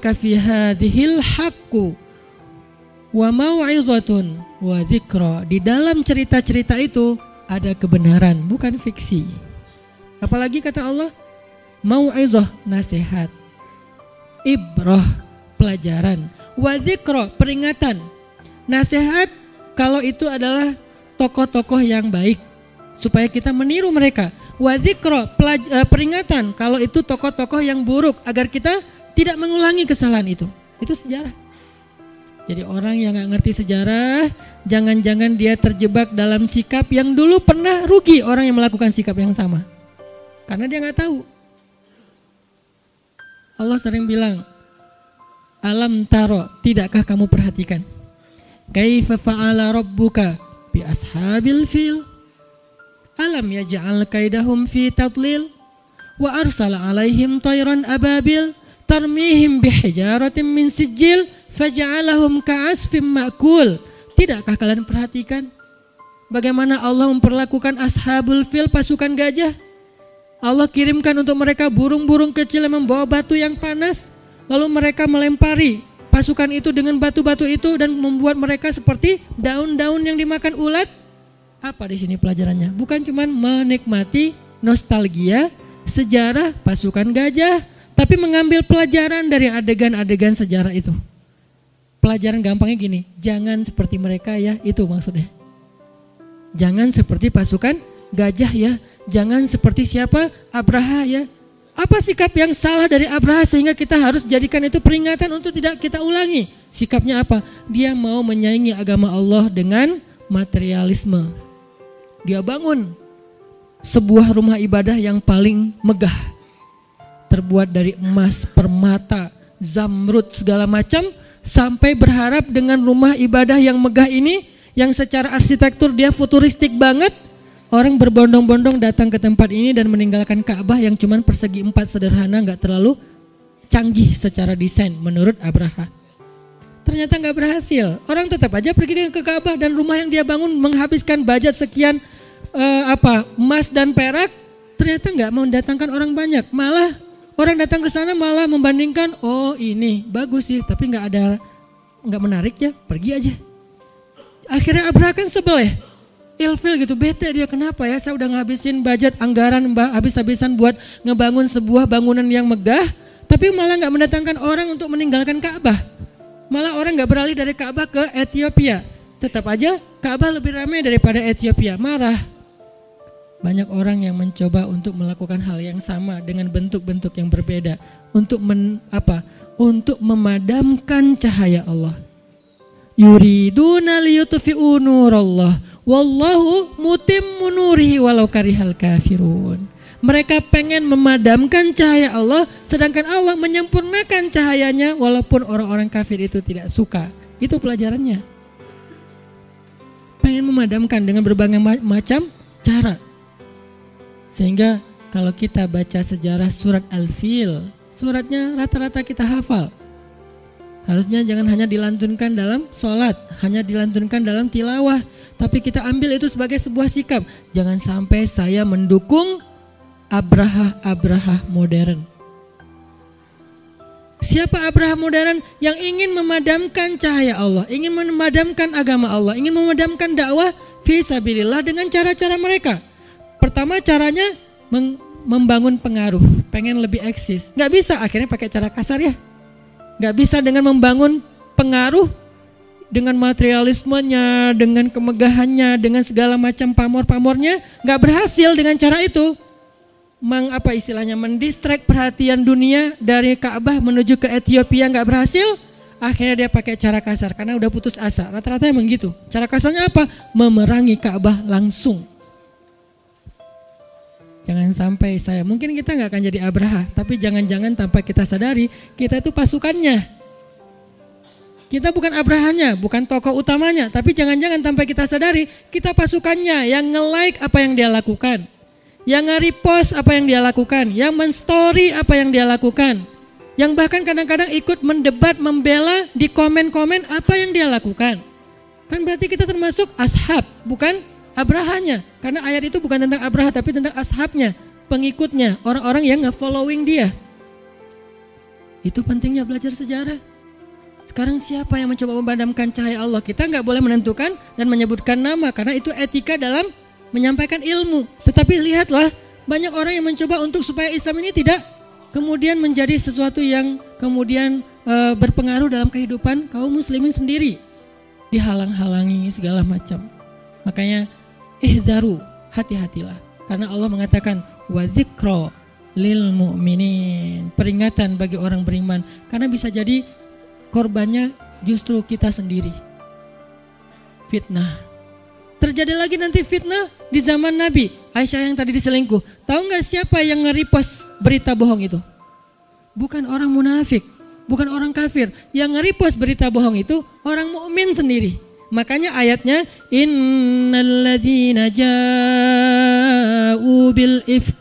ja'aka fi hadhil haqqu wa wa dzikra. Di dalam cerita-cerita itu ada kebenaran, bukan fiksi. Apalagi kata Allah, mau'izah nasihat, ibrah pelajaran, wa dzikra peringatan. Nasihat kalau itu adalah tokoh-tokoh yang baik supaya kita meniru mereka. Wa eh, peringatan kalau itu tokoh-tokoh yang buruk agar kita tidak mengulangi kesalahan itu. Itu sejarah. Jadi orang yang nggak ngerti sejarah, jangan-jangan dia terjebak dalam sikap yang dulu pernah rugi orang yang melakukan sikap yang sama. Karena dia nggak tahu. Allah sering bilang, alam taro, tidakkah kamu perhatikan? Kaifa fa'ala rabbuka bi ashabil fil? Alam yaj'al kaidahum fi tadlil? Wa arsala alaihim tayran ababil tarmihim bihijaratin min sijil faja'alahum ka'asfim ma'kul. Tidakkah kalian perhatikan bagaimana Allah memperlakukan ashabul fil pasukan gajah? Allah kirimkan untuk mereka burung-burung kecil yang membawa batu yang panas. Lalu mereka melempari pasukan itu dengan batu-batu itu dan membuat mereka seperti daun-daun yang dimakan ulat. Apa di sini pelajarannya? Bukan cuma menikmati nostalgia sejarah pasukan gajah, tapi mengambil pelajaran dari adegan-adegan sejarah itu pelajaran gampangnya gini, jangan seperti mereka ya, itu maksudnya. Jangan seperti pasukan gajah ya, jangan seperti siapa Abraha ya. Apa sikap yang salah dari Abraha sehingga kita harus jadikan itu peringatan untuk tidak kita ulangi? Sikapnya apa? Dia mau menyaingi agama Allah dengan materialisme. Dia bangun sebuah rumah ibadah yang paling megah. Terbuat dari emas, permata, zamrud segala macam sampai berharap dengan rumah ibadah yang megah ini yang secara arsitektur dia futuristik banget orang berbondong-bondong datang ke tempat ini dan meninggalkan Ka'bah yang cuma persegi empat sederhana nggak terlalu canggih secara desain menurut Abraha. Ternyata nggak berhasil. Orang tetap aja pergi ke Ka'bah dan rumah yang dia bangun menghabiskan budget sekian uh, apa emas dan perak ternyata nggak mendatangkan orang banyak. Malah Orang datang ke sana malah membandingkan, oh ini bagus sih, tapi nggak ada nggak menarik ya, pergi aja. Akhirnya Abraha kan sebel ya, ilfil gitu, bete dia kenapa ya, saya udah ngabisin budget anggaran habis-habisan buat ngebangun sebuah bangunan yang megah, tapi malah nggak mendatangkan orang untuk meninggalkan Ka'bah. Malah orang nggak beralih dari Ka'bah ke Ethiopia. Tetap aja Ka'bah lebih ramai daripada Ethiopia. Marah. Banyak orang yang mencoba untuk melakukan hal yang sama dengan bentuk-bentuk yang berbeda untuk men, apa? Untuk memadamkan cahaya Allah. Yuriduna liyutfi'u nurallah wallahu mutimmu nurihi walau karihal kafirun. Mereka pengen memadamkan cahaya Allah sedangkan Allah menyempurnakan cahayanya walaupun orang-orang kafir itu tidak suka. Itu pelajarannya. Pengen memadamkan dengan berbagai macam cara. Sehingga kalau kita baca sejarah surat Al-Fil, suratnya rata-rata kita hafal. Harusnya jangan hanya dilantunkan dalam sholat, hanya dilantunkan dalam tilawah. Tapi kita ambil itu sebagai sebuah sikap. Jangan sampai saya mendukung Abraha-Abraha modern. Siapa Abraha modern yang ingin memadamkan cahaya Allah, ingin memadamkan agama Allah, ingin memadamkan dakwah fisabilillah dengan cara-cara mereka. Pertama caranya membangun pengaruh, pengen lebih eksis. Nggak bisa, akhirnya pakai cara kasar ya. Nggak bisa dengan membangun pengaruh dengan materialismenya, dengan kemegahannya, dengan segala macam pamor-pamornya, nggak berhasil dengan cara itu. Meng, apa istilahnya mendistract perhatian dunia dari Ka'bah menuju ke Ethiopia nggak berhasil, akhirnya dia pakai cara kasar karena udah putus asa. Rata-rata emang gitu. Cara kasarnya apa? Memerangi Ka'bah langsung. Jangan sampai saya, mungkin kita nggak akan jadi Abraha, tapi jangan-jangan tanpa kita sadari, kita itu pasukannya. Kita bukan Abrahanya, bukan tokoh utamanya, tapi jangan-jangan tanpa kita sadari, kita pasukannya yang nge-like apa yang dia lakukan. Yang nge-repost apa yang dia lakukan, yang men-story apa yang dia lakukan. Yang bahkan kadang-kadang ikut mendebat, membela di komen-komen apa yang dia lakukan. Kan berarti kita termasuk ashab, bukan Abrahanya. Karena ayat itu bukan tentang Abraha tapi tentang ashabnya, pengikutnya, orang-orang yang nge-following dia. Itu pentingnya belajar sejarah. Sekarang siapa yang mencoba memadamkan cahaya Allah? Kita nggak boleh menentukan dan menyebutkan nama karena itu etika dalam menyampaikan ilmu. Tetapi lihatlah banyak orang yang mencoba untuk supaya Islam ini tidak kemudian menjadi sesuatu yang kemudian e, berpengaruh dalam kehidupan kaum muslimin sendiri. Dihalang-halangi segala macam. Makanya ihdaru, hati-hatilah. Karena Allah mengatakan wa lil mu'minin. Peringatan bagi orang beriman karena bisa jadi korbannya justru kita sendiri. Fitnah. Terjadi lagi nanti fitnah di zaman Nabi. Aisyah yang tadi diselingkuh. Tahu nggak siapa yang nge-repost berita bohong itu? Bukan orang munafik, bukan orang kafir. Yang nge-repost berita bohong itu orang mukmin sendiri. Makanya ayatnya innalladzina ja'u bil ifk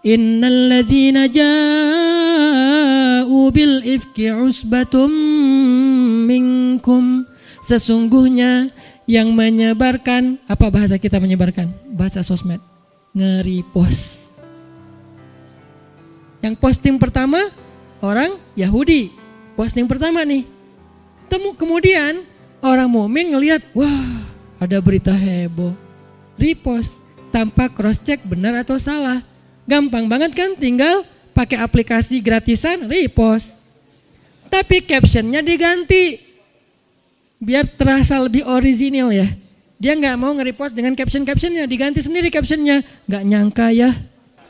innalladzina ja'u bil ifki usbatum minkum. Sesungguhnya yang menyebarkan apa bahasa kita menyebarkan? Bahasa sosmed. Nge-repost yang posting pertama orang Yahudi. Posting pertama nih. Temu kemudian Orang mukmin ngelihat, wah ada berita heboh. Repost tanpa cross check benar atau salah. Gampang banget kan tinggal pakai aplikasi gratisan repost. Tapi captionnya diganti biar terasa lebih original ya. Dia nggak mau nge-repost dengan caption-captionnya, diganti sendiri captionnya. Nggak nyangka ya.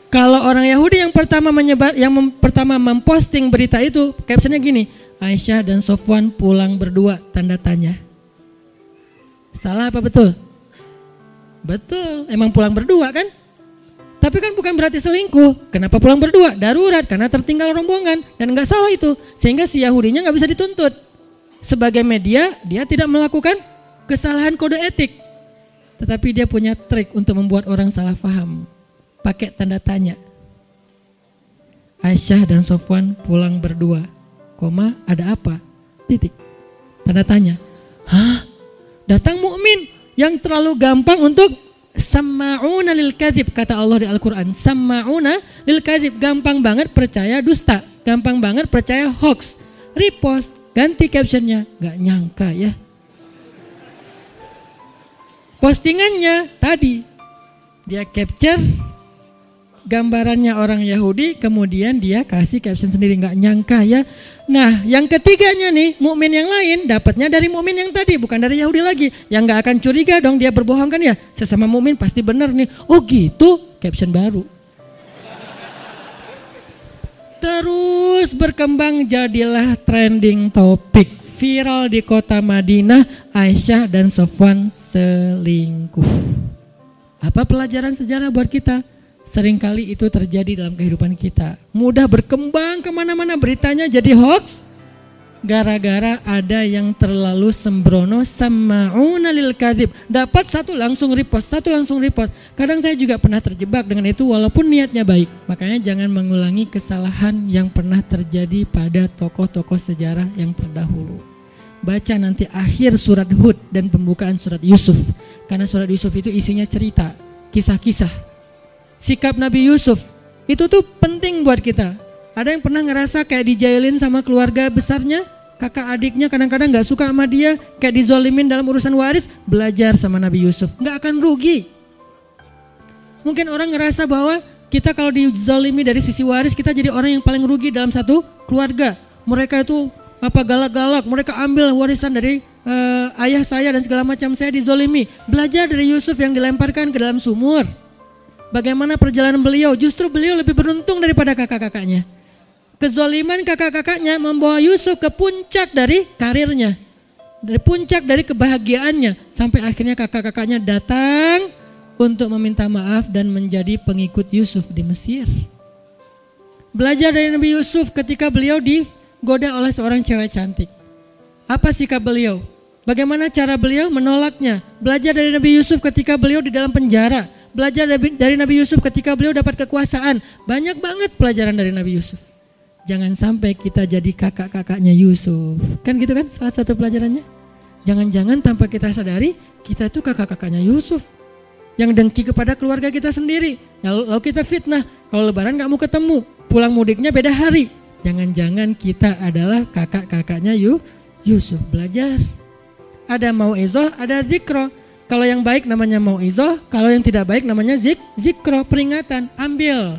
Kalau orang Yahudi yang pertama menyebar, yang pertama memposting berita itu, captionnya gini, Aisyah dan Sofwan pulang berdua, tanda tanya. Salah apa betul? Betul, emang pulang berdua kan? Tapi kan bukan berarti selingkuh. Kenapa pulang berdua? Darurat, karena tertinggal rombongan. Dan nggak salah itu. Sehingga si Yahudinya nggak bisa dituntut. Sebagai media, dia tidak melakukan kesalahan kode etik. Tetapi dia punya trik untuk membuat orang salah paham. Pakai tanda tanya. Aisyah dan Sofwan pulang berdua koma ada apa? Titik. Tanda tanya. Hah? Datang mukmin yang terlalu gampang untuk sama'una lil kadzib kata Allah di Al-Qur'an. Sama'una lil kadzib gampang banget percaya dusta, gampang banget percaya hoax. Repost, ganti captionnya, nggak nyangka ya. Postingannya tadi dia capture gambarannya orang Yahudi, kemudian dia kasih caption sendiri nggak nyangka ya. Nah, yang ketiganya nih, mukmin yang lain dapatnya dari mukmin yang tadi, bukan dari Yahudi lagi. Yang nggak akan curiga dong dia berbohong kan ya. Sesama mukmin pasti benar nih. Oh gitu, caption baru. Terus berkembang jadilah trending topik viral di kota Madinah, Aisyah dan Sofwan selingkuh. Apa pelajaran sejarah buat kita? Seringkali itu terjadi dalam kehidupan kita. Mudah berkembang ke mana-mana beritanya jadi hoax. Gara-gara ada yang terlalu sembrono sama'una lil kadhib. Dapat satu langsung repost, satu langsung repost. Kadang saya juga pernah terjebak dengan itu walaupun niatnya baik. Makanya jangan mengulangi kesalahan yang pernah terjadi pada tokoh-tokoh sejarah yang terdahulu. Baca nanti akhir surat Hud dan pembukaan surat Yusuf. Karena surat Yusuf itu isinya cerita, kisah-kisah sikap Nabi Yusuf itu tuh penting buat kita. Ada yang pernah ngerasa kayak dijailin sama keluarga besarnya, kakak adiknya kadang-kadang nggak suka sama dia, kayak dizolimin dalam urusan waris, belajar sama Nabi Yusuf, nggak akan rugi. Mungkin orang ngerasa bahwa kita kalau dizolimi dari sisi waris, kita jadi orang yang paling rugi dalam satu keluarga. Mereka itu apa galak-galak, mereka ambil warisan dari uh, ayah saya dan segala macam saya dizolimi. Belajar dari Yusuf yang dilemparkan ke dalam sumur Bagaimana perjalanan beliau? Justru beliau lebih beruntung daripada kakak-kakaknya. Kezoliman kakak-kakaknya membawa Yusuf ke puncak dari karirnya. Dari puncak dari kebahagiaannya. Sampai akhirnya kakak-kakaknya datang untuk meminta maaf dan menjadi pengikut Yusuf di Mesir. Belajar dari Nabi Yusuf ketika beliau digoda oleh seorang cewek cantik. Apa sikap beliau? Bagaimana cara beliau menolaknya? Belajar dari Nabi Yusuf ketika beliau di dalam penjara belajar dari Nabi Yusuf ketika beliau dapat kekuasaan. Banyak banget pelajaran dari Nabi Yusuf. Jangan sampai kita jadi kakak-kakaknya Yusuf. Kan gitu kan salah satu pelajarannya. Jangan-jangan tanpa kita sadari kita itu kakak-kakaknya Yusuf. Yang dengki kepada keluarga kita sendiri. Lalu kita fitnah. Kalau lebaran gak mau ketemu. Pulang mudiknya beda hari. Jangan-jangan kita adalah kakak-kakaknya Yu, Yusuf belajar. Ada mau izoh, ada zikro. Kalau yang baik namanya mau izoh, kalau yang tidak baik namanya zik, zikro, peringatan. Ambil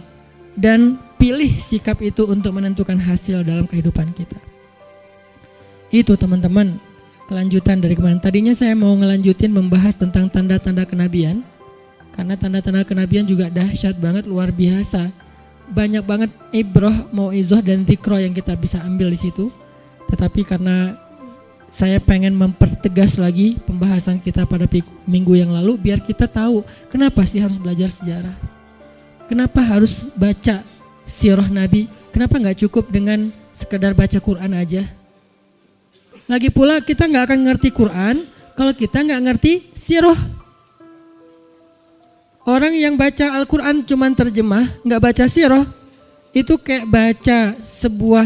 dan pilih sikap itu untuk menentukan hasil dalam kehidupan kita. Itu teman-teman kelanjutan dari kemarin. Tadinya saya mau ngelanjutin membahas tentang tanda-tanda kenabian. Karena tanda-tanda kenabian juga dahsyat banget, luar biasa. Banyak banget ibroh, mau izoh dan zikro yang kita bisa ambil di situ. Tetapi karena saya pengen mempertegas lagi pembahasan kita pada minggu yang lalu biar kita tahu kenapa sih harus belajar sejarah. Kenapa harus baca sirah Nabi? Kenapa nggak cukup dengan sekedar baca Quran aja? Lagi pula kita nggak akan ngerti Quran kalau kita nggak ngerti sirah. Orang yang baca Al-Quran cuma terjemah, nggak baca sirah, itu kayak baca sebuah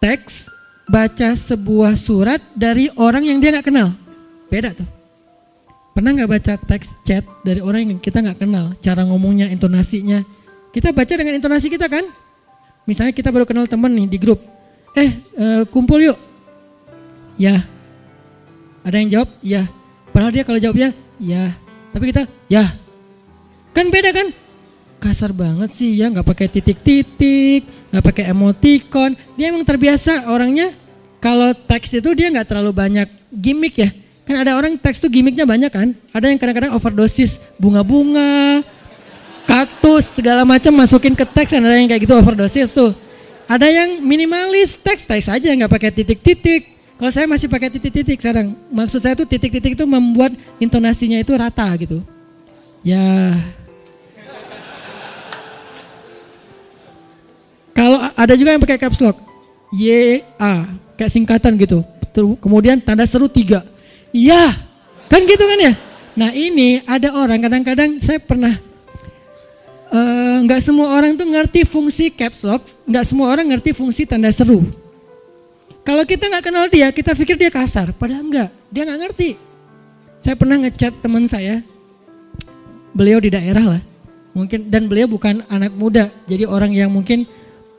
teks baca sebuah surat dari orang yang dia nggak kenal. Beda tuh. Pernah nggak baca teks chat dari orang yang kita nggak kenal, cara ngomongnya, intonasinya. Kita baca dengan intonasi kita kan? Misalnya kita baru kenal temen nih di grup. Eh, uh, kumpul yuk. Ya. Ada yang jawab? Ya. Padahal dia kalau jawab ya, ya. Tapi kita, ya. Kan beda kan? Kasar banget sih ya, nggak pakai titik-titik, nggak pakai emoticon. Dia emang terbiasa orangnya kalau teks itu dia nggak terlalu banyak gimmick ya. Kan ada orang teks tuh gimmicknya banyak kan. Ada yang kadang-kadang overdosis bunga-bunga, kaktus segala macam masukin ke teks. Ada yang kayak gitu overdosis tuh. Ada yang minimalis teks teks aja nggak pakai titik-titik. Kalau saya masih pakai titik-titik sekarang. Maksud saya tuh titik-titik itu membuat intonasinya itu rata gitu. Ya Kalau ada juga yang pakai caps lock, Y A kayak singkatan gitu. Kemudian tanda seru tiga, iya kan gitu kan ya. Nah ini ada orang kadang-kadang saya pernah eh, nggak uh, semua orang tuh ngerti fungsi caps lock, nggak semua orang ngerti fungsi tanda seru. Kalau kita nggak kenal dia, kita pikir dia kasar, padahal enggak, dia nggak ngerti. Saya pernah ngechat teman saya, beliau di daerah lah, mungkin dan beliau bukan anak muda, jadi orang yang mungkin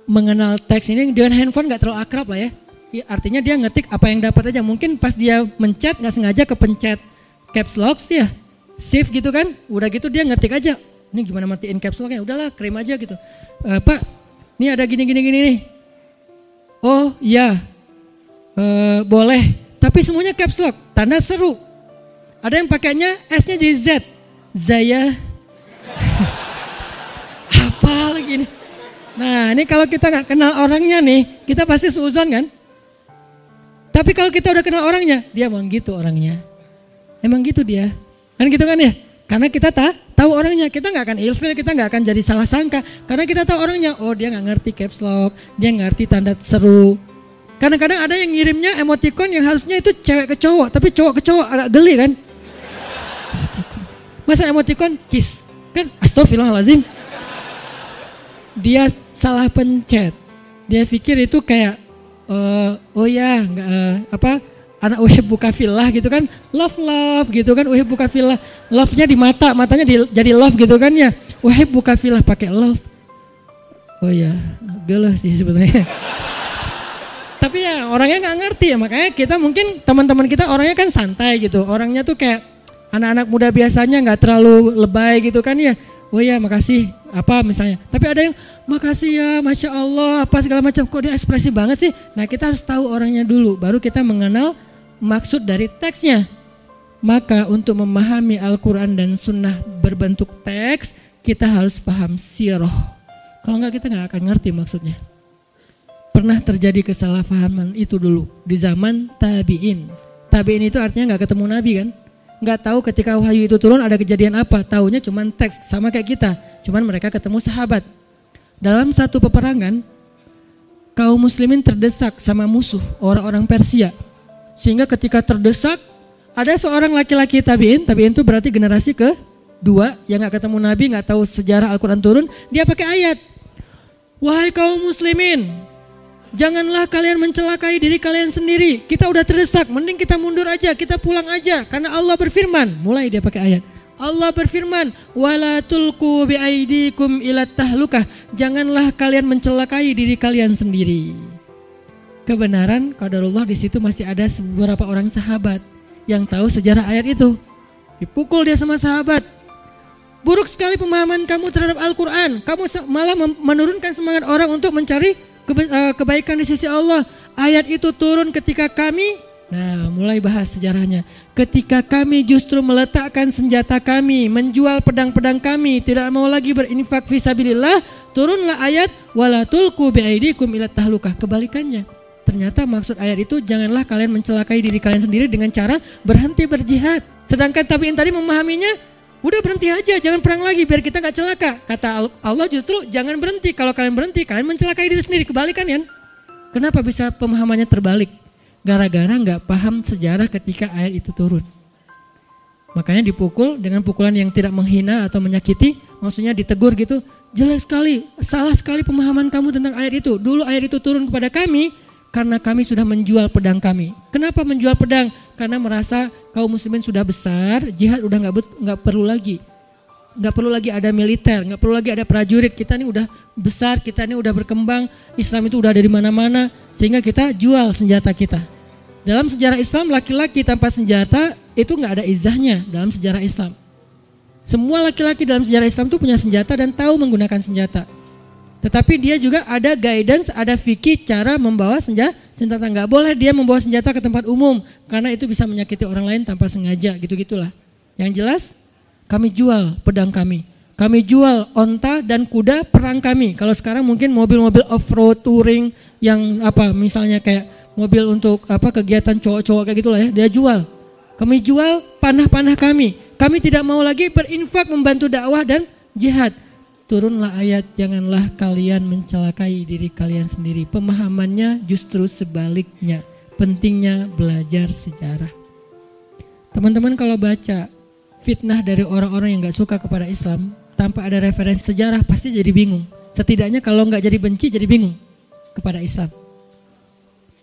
mengenal teks ini dengan handphone nggak terlalu akrab lah ya. ya. Artinya dia ngetik apa yang dapat aja. Mungkin pas dia mencet nggak sengaja kepencet caps lock ya, save gitu kan. Udah gitu dia ngetik aja. Ini gimana matiin caps locknya? Udahlah krim aja gitu. E, Pak, ini ada gini gini gini nih. Oh iya, e, boleh. Tapi semuanya caps lock, tanda seru. Ada yang pakainya S-nya jadi Z. Zaya. apa lagi nih? Nah ini kalau kita nggak kenal orangnya nih, kita pasti seuzon kan? Tapi kalau kita udah kenal orangnya, dia emang gitu orangnya. Emang gitu dia. Kan gitu kan ya? Karena kita tak tahu orangnya, kita nggak akan ilfil, kita nggak akan jadi salah sangka. Karena kita tahu orangnya, oh dia nggak ngerti caps lock, dia ngerti tanda seru. Kadang-kadang ada yang ngirimnya emoticon yang harusnya itu cewek ke cowok, tapi cowok ke cowok agak geli kan? Masa emoticon kiss? Kan astagfirullahaladzim dia salah pencet. Dia pikir itu kayak uh, oh ya nggak uh, apa anak uhib buka filah gitu kan. Love love gitu kan uhib buka filah love-nya di mata matanya di, jadi love gitu kan ya. Uhib buka filah pakai love. Oh ya gelah sih sebetulnya tapi ya orangnya nggak ngerti ya. Makanya kita mungkin teman-teman kita orangnya kan santai gitu. Orangnya tuh kayak anak-anak muda biasanya nggak terlalu lebay gitu kan ya oh ya makasih apa misalnya. Tapi ada yang makasih ya, masya Allah, apa segala macam. Kok dia ekspresi banget sih? Nah kita harus tahu orangnya dulu, baru kita mengenal maksud dari teksnya. Maka untuk memahami Al-Quran dan Sunnah berbentuk teks, kita harus paham siroh. Kalau enggak kita nggak akan ngerti maksudnya. Pernah terjadi kesalahpahaman itu dulu di zaman tabiin. Tabiin itu artinya nggak ketemu Nabi kan? Nggak tahu ketika wahyu itu turun ada kejadian apa, tahunya cuma teks sama kayak kita, cuman mereka ketemu sahabat. Dalam satu peperangan, kaum muslimin terdesak sama musuh orang-orang Persia. Sehingga ketika terdesak, ada seorang laki-laki tabiin, tabiin itu berarti generasi ke dua yang nggak ketemu Nabi, nggak tahu sejarah Al-Quran turun, dia pakai ayat. Wahai kaum muslimin, Janganlah kalian mencelakai diri kalian sendiri. Kita udah terdesak, mending kita mundur aja, kita pulang aja. Karena Allah berfirman, mulai dia pakai ayat. Allah berfirman, "Wala biaidikum ila tahlukah." Janganlah kalian mencelakai diri kalian sendiri. Kebenaran qadarullah di situ masih ada beberapa orang sahabat yang tahu sejarah ayat itu. Dipukul dia sama sahabat. Buruk sekali pemahaman kamu terhadap Al-Quran. Kamu malah menurunkan semangat orang untuk mencari kebaikan di sisi Allah. Ayat itu turun ketika kami Nah, mulai bahas sejarahnya. Ketika kami justru meletakkan senjata kami, menjual pedang-pedang kami, tidak mau lagi berinfak fisabilillah, turunlah ayat wala tulqu biaidikum tahlukah. Kebalikannya. Ternyata maksud ayat itu janganlah kalian mencelakai diri kalian sendiri dengan cara berhenti berjihad. Sedangkan tabiin tadi memahaminya, udah berhenti aja, jangan perang lagi biar kita nggak celaka. Kata Allah justru jangan berhenti. Kalau kalian berhenti, kalian mencelakai diri sendiri. Kebalikan ya. Kenapa bisa pemahamannya terbalik? gara-gara nggak paham sejarah ketika ayat itu turun. Makanya dipukul dengan pukulan yang tidak menghina atau menyakiti, maksudnya ditegur gitu. Jelas sekali, salah sekali pemahaman kamu tentang ayat itu. Dulu ayat itu turun kepada kami karena kami sudah menjual pedang kami. Kenapa menjual pedang? Karena merasa kaum muslimin sudah besar, jihad udah nggak nggak perlu lagi nggak perlu lagi ada militer, nggak perlu lagi ada prajurit. Kita ini udah besar, kita ini udah berkembang, Islam itu udah ada di mana-mana, sehingga kita jual senjata kita. Dalam sejarah Islam laki-laki tanpa senjata itu nggak ada izahnya dalam sejarah Islam. Semua laki-laki dalam sejarah Islam itu punya senjata dan tahu menggunakan senjata. Tetapi dia juga ada guidance, ada fikih cara membawa senjata. Senjata nggak boleh dia membawa senjata ke tempat umum karena itu bisa menyakiti orang lain tanpa sengaja, gitu-gitulah. Yang jelas kami jual pedang kami. Kami jual onta dan kuda perang kami. Kalau sekarang mungkin mobil-mobil off-road touring yang apa misalnya kayak mobil untuk apa kegiatan cowok-cowok kayak gitulah ya, dia jual. Kami jual panah-panah kami. Kami tidak mau lagi berinfak membantu dakwah dan jihad. Turunlah ayat janganlah kalian mencelakai diri kalian sendiri. Pemahamannya justru sebaliknya. Pentingnya belajar sejarah. Teman-teman kalau baca fitnah dari orang-orang yang gak suka kepada Islam tanpa ada referensi sejarah pasti jadi bingung. Setidaknya kalau nggak jadi benci jadi bingung kepada Islam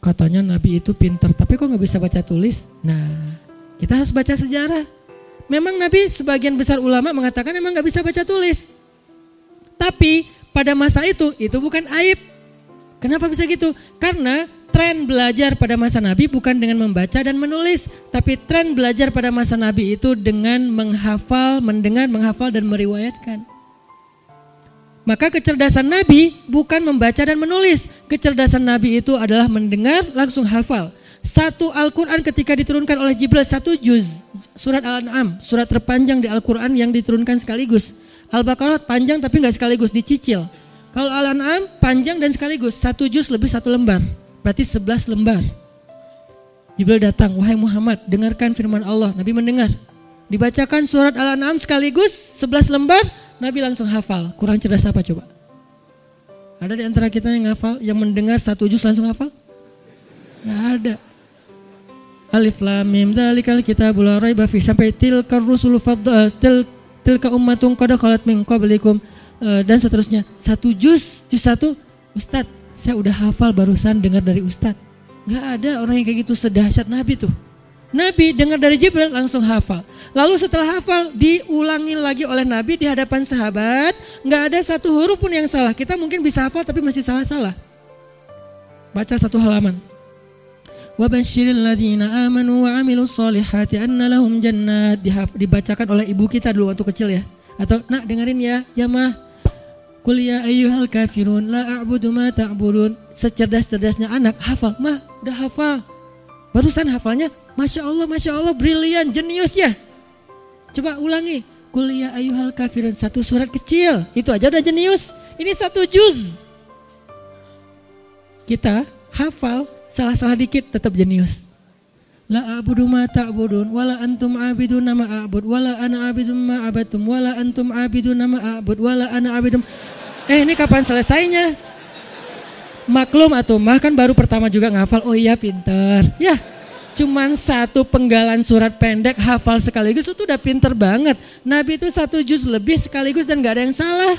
katanya Nabi itu pinter, tapi kok nggak bisa baca tulis? Nah, kita harus baca sejarah. Memang Nabi sebagian besar ulama mengatakan memang nggak bisa baca tulis. Tapi pada masa itu itu bukan aib. Kenapa bisa gitu? Karena tren belajar pada masa Nabi bukan dengan membaca dan menulis, tapi tren belajar pada masa Nabi itu dengan menghafal, mendengar, menghafal dan meriwayatkan. Maka kecerdasan Nabi bukan membaca dan menulis. Kecerdasan Nabi itu adalah mendengar langsung hafal. Satu Al-Quran ketika diturunkan oleh Jibril satu juz. Surat Al-An'am, surat terpanjang di Al-Quran yang diturunkan sekaligus. Al-Baqarah panjang tapi nggak sekaligus, dicicil. Kalau Al-An'am panjang dan sekaligus, satu juz lebih satu lembar. Berarti sebelas lembar. Jibril datang, wahai Muhammad, dengarkan firman Allah. Nabi mendengar. Dibacakan surat Al-An'am sekaligus sebelas lembar, Nabi langsung hafal. Kurang cerdas apa coba? Ada di antara kita yang hafal, yang mendengar satu juz langsung hafal? Nggak ada. Alif lam mim dzalikal kitabul la raiba fi sampai tilka rusulu fadl til tilka ummatun qad khalat min qablikum eh, dan seterusnya. Satu juz, juz satu, Ustadz, saya udah hafal barusan dengar dari Ustadz. Nggak ada orang yang kayak gitu sedahsyat Nabi tuh. Nabi dengar dari Jibril langsung hafal. Lalu setelah hafal diulangi lagi oleh Nabi di hadapan sahabat. Nggak ada satu huruf pun yang salah. Kita mungkin bisa hafal tapi masih salah-salah. Baca satu halaman. Wabashiril ladzina amanu wa amilus solihati anna lahum jannat. Dibacakan oleh ibu kita dulu waktu kecil ya. Atau nak dengerin ya, ya mah. Kuliah ya ayyuhal kafirun la a'budu ma ta'budun. Secerdas-cerdasnya anak hafal. Mah, udah hafal. Barusan hafalnya Masya Allah, Masya Allah, brilian, jenius ya. Coba ulangi. Kuliah ayuhal kafirun, satu surat kecil. Itu aja udah jenius. Ini satu juz. Kita hafal, salah-salah dikit tetap jenius. La abudu ma ta'budun wala antum abidun nama abud wala ana abidun ma abatum wala antum abidun nama abud wala ana abidun Eh ini kapan selesainya? Maklum atau mah kan baru pertama juga ngafal. Oh iya pinter. Ya cuman satu penggalan surat pendek hafal sekaligus itu udah pinter banget. Nabi itu satu juz lebih sekaligus dan gak ada yang salah.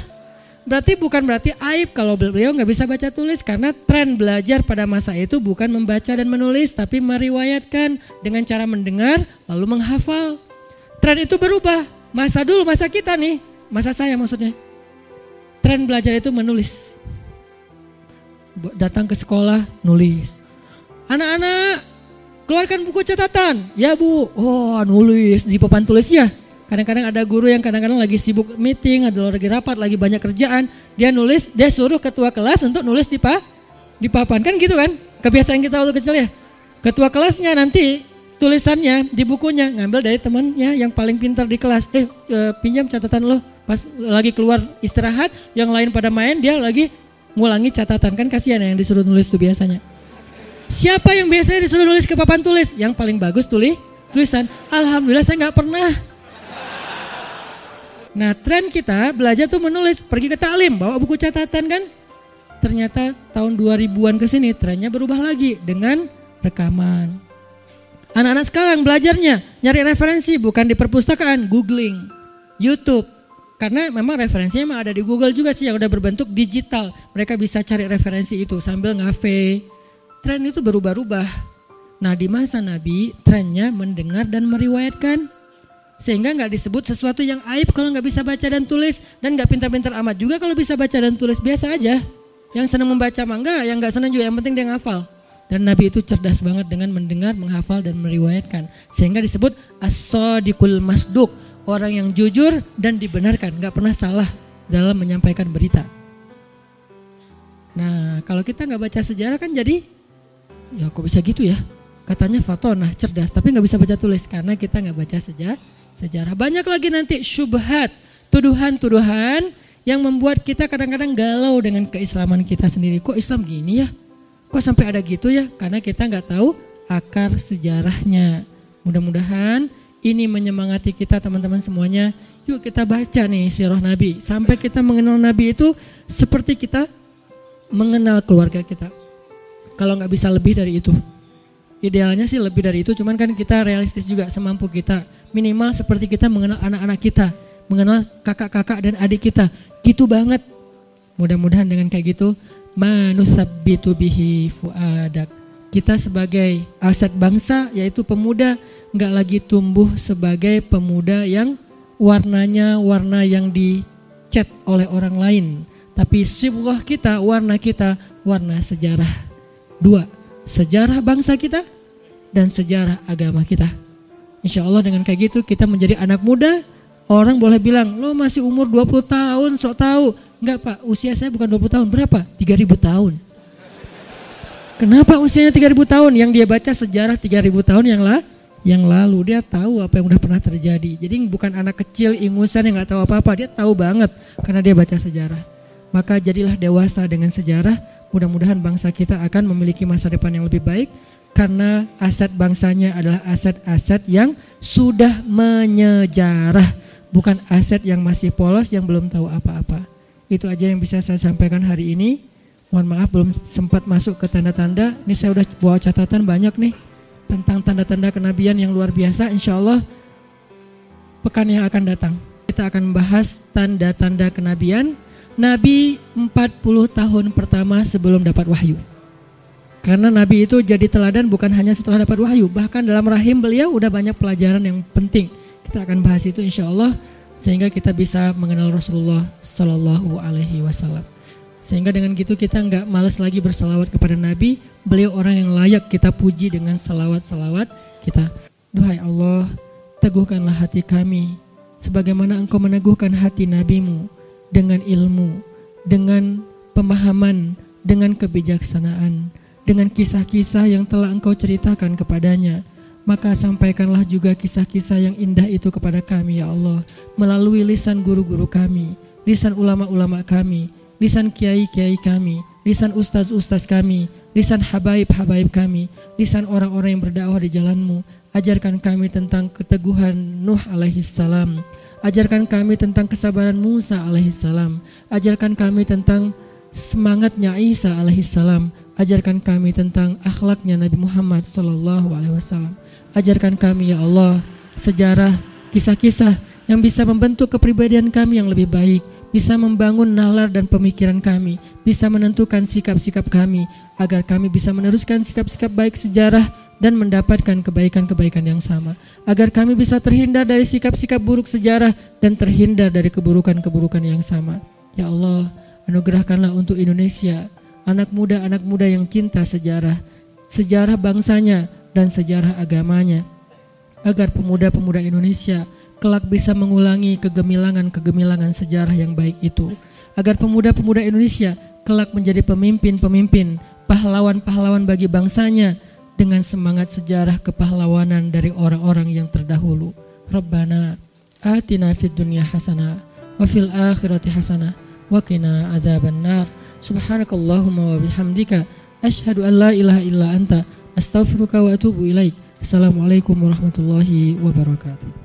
Berarti bukan berarti aib kalau beliau nggak bisa baca tulis karena tren belajar pada masa itu bukan membaca dan menulis tapi meriwayatkan dengan cara mendengar lalu menghafal. Tren itu berubah masa dulu, masa kita nih, masa saya maksudnya. Tren belajar itu menulis. Datang ke sekolah, nulis. Anak-anak, keluarkan buku catatan. Ya bu, oh nulis di papan tulis ya. Kadang-kadang ada guru yang kadang-kadang lagi sibuk meeting, ada lagi rapat, lagi banyak kerjaan. Dia nulis, dia suruh ketua kelas untuk nulis di, pa, di papan. Kan gitu kan? Kebiasaan kita waktu kecil ya. Ketua kelasnya nanti tulisannya di bukunya ngambil dari temannya yang paling pintar di kelas. Eh, eh pinjam catatan lo. Pas lagi keluar istirahat, yang lain pada main, dia lagi ngulangi catatan. Kan kasihan yang disuruh nulis itu biasanya. Siapa yang biasanya disuruh nulis ke papan tulis? Yang paling bagus tulis tulisan. Alhamdulillah saya nggak pernah. Nah tren kita belajar tuh menulis, pergi ke taklim, bawa buku catatan kan. Ternyata tahun 2000-an ke sini trennya berubah lagi dengan rekaman. Anak-anak sekarang belajarnya nyari referensi bukan di perpustakaan, googling, YouTube. Karena memang referensinya memang ada di Google juga sih yang udah berbentuk digital. Mereka bisa cari referensi itu sambil ngafe. Tren itu berubah-ubah. Nah di masa Nabi trennya mendengar dan meriwayatkan. Sehingga nggak disebut sesuatu yang aib kalau nggak bisa baca dan tulis dan nggak pintar-pintar amat juga kalau bisa baca dan tulis biasa aja. Yang senang membaca mangga, yang nggak senang juga yang penting dia ngafal. Dan Nabi itu cerdas banget dengan mendengar, menghafal dan meriwayatkan. Sehingga disebut as-sadiqul masduk, orang yang jujur dan dibenarkan, nggak pernah salah dalam menyampaikan berita. Nah, kalau kita nggak baca sejarah kan jadi ya kok bisa gitu ya? Katanya Fatonah cerdas, tapi nggak bisa baca tulis karena kita nggak baca sejarah sejarah. Banyak lagi nanti syubhat, tuduhan-tuduhan yang membuat kita kadang-kadang galau dengan keislaman kita sendiri. Kok Islam gini ya? Kok sampai ada gitu ya? Karena kita nggak tahu akar sejarahnya. Mudah-mudahan ini menyemangati kita teman-teman semuanya. Yuk kita baca nih sirah Nabi. Sampai kita mengenal Nabi itu seperti kita mengenal keluarga kita. Kalau nggak bisa lebih dari itu. Idealnya sih lebih dari itu, cuman kan kita realistis juga semampu kita minimal seperti kita mengenal anak-anak kita, mengenal kakak-kakak dan adik kita. Gitu banget. Mudah-mudahan dengan kayak gitu manusabbitu bihi fuadak. Kita sebagai aset bangsa yaitu pemuda nggak lagi tumbuh sebagai pemuda yang warnanya warna yang dicat oleh orang lain. Tapi sibgah kita, warna kita, warna sejarah. Dua, sejarah bangsa kita dan sejarah agama kita. Insya Allah dengan kayak gitu kita menjadi anak muda. Orang boleh bilang, lo masih umur 20 tahun, sok tahu. Enggak pak, usia saya bukan 20 tahun, berapa? 3000 tahun. Kenapa usianya 3000 tahun? Yang dia baca sejarah 3000 tahun yang lah, yang lalu dia tahu apa yang udah pernah terjadi. Jadi bukan anak kecil ingusan yang nggak tahu apa-apa, dia tahu banget karena dia baca sejarah. Maka jadilah dewasa dengan sejarah. Mudah-mudahan bangsa kita akan memiliki masa depan yang lebih baik karena aset bangsanya adalah aset-aset yang sudah menyejarah, bukan aset yang masih polos yang belum tahu apa-apa. Itu aja yang bisa saya sampaikan hari ini. Mohon maaf belum sempat masuk ke tanda-tanda. Ini saya udah bawa catatan banyak nih tentang tanda-tanda kenabian yang luar biasa. Insya Allah pekan yang akan datang kita akan membahas tanda-tanda kenabian Nabi 40 tahun pertama sebelum dapat wahyu. Karena Nabi itu jadi teladan bukan hanya setelah dapat wahyu, bahkan dalam rahim beliau udah banyak pelajaran yang penting. Kita akan bahas itu insya Allah sehingga kita bisa mengenal Rasulullah Shallallahu Alaihi Wasallam. Sehingga dengan gitu kita nggak males lagi bersalawat kepada Nabi. Beliau orang yang layak kita puji dengan salawat-salawat kita. Duhai Allah, teguhkanlah hati kami sebagaimana engkau meneguhkan hati nabimu dengan ilmu, dengan pemahaman, dengan kebijaksanaan dengan kisah-kisah yang telah engkau ceritakan kepadanya. Maka sampaikanlah juga kisah-kisah yang indah itu kepada kami ya Allah melalui lisan guru-guru kami, lisan ulama-ulama kami, lisan kiai-kiai kami, lisan ustaz-ustaz kami, lisan habaib-habaib kami, lisan orang-orang yang berdakwah di jalanmu. Ajarkan kami tentang keteguhan Nuh alaihissalam. Ajarkan kami tentang kesabaran Musa alaihissalam. Ajarkan kami tentang semangatnya Isa alaihissalam Ajarkan kami tentang akhlaknya Nabi Muhammad Sallallahu Alaihi Wasallam. Ajarkan kami ya Allah sejarah, kisah-kisah yang bisa membentuk kepribadian kami yang lebih baik, bisa membangun nalar dan pemikiran kami, bisa menentukan sikap-sikap kami, agar kami bisa meneruskan sikap-sikap baik sejarah dan mendapatkan kebaikan-kebaikan yang sama. Agar kami bisa terhindar dari sikap-sikap buruk sejarah dan terhindar dari keburukan-keburukan yang sama. Ya Allah anugerahkanlah untuk Indonesia anak muda-anak muda yang cinta sejarah sejarah bangsanya dan sejarah agamanya. Agar pemuda-pemuda Indonesia kelak bisa mengulangi kegemilangan-kegemilangan sejarah yang baik itu. Agar pemuda-pemuda Indonesia kelak menjadi pemimpin-pemimpin pahlawan-pahlawan bagi bangsanya dengan semangat sejarah kepahlawanan dari orang-orang yang terdahulu. Rabbana atina fid dunya hasanah wa fil akhirati hasanah wa qina adzabannar. Subhanakallahumma wa bihamdika asyhadu an la ilaha illa anta astaghfiruka wa atubu ilaik. Assalamualaikum warahmatullahi wabarakatuh.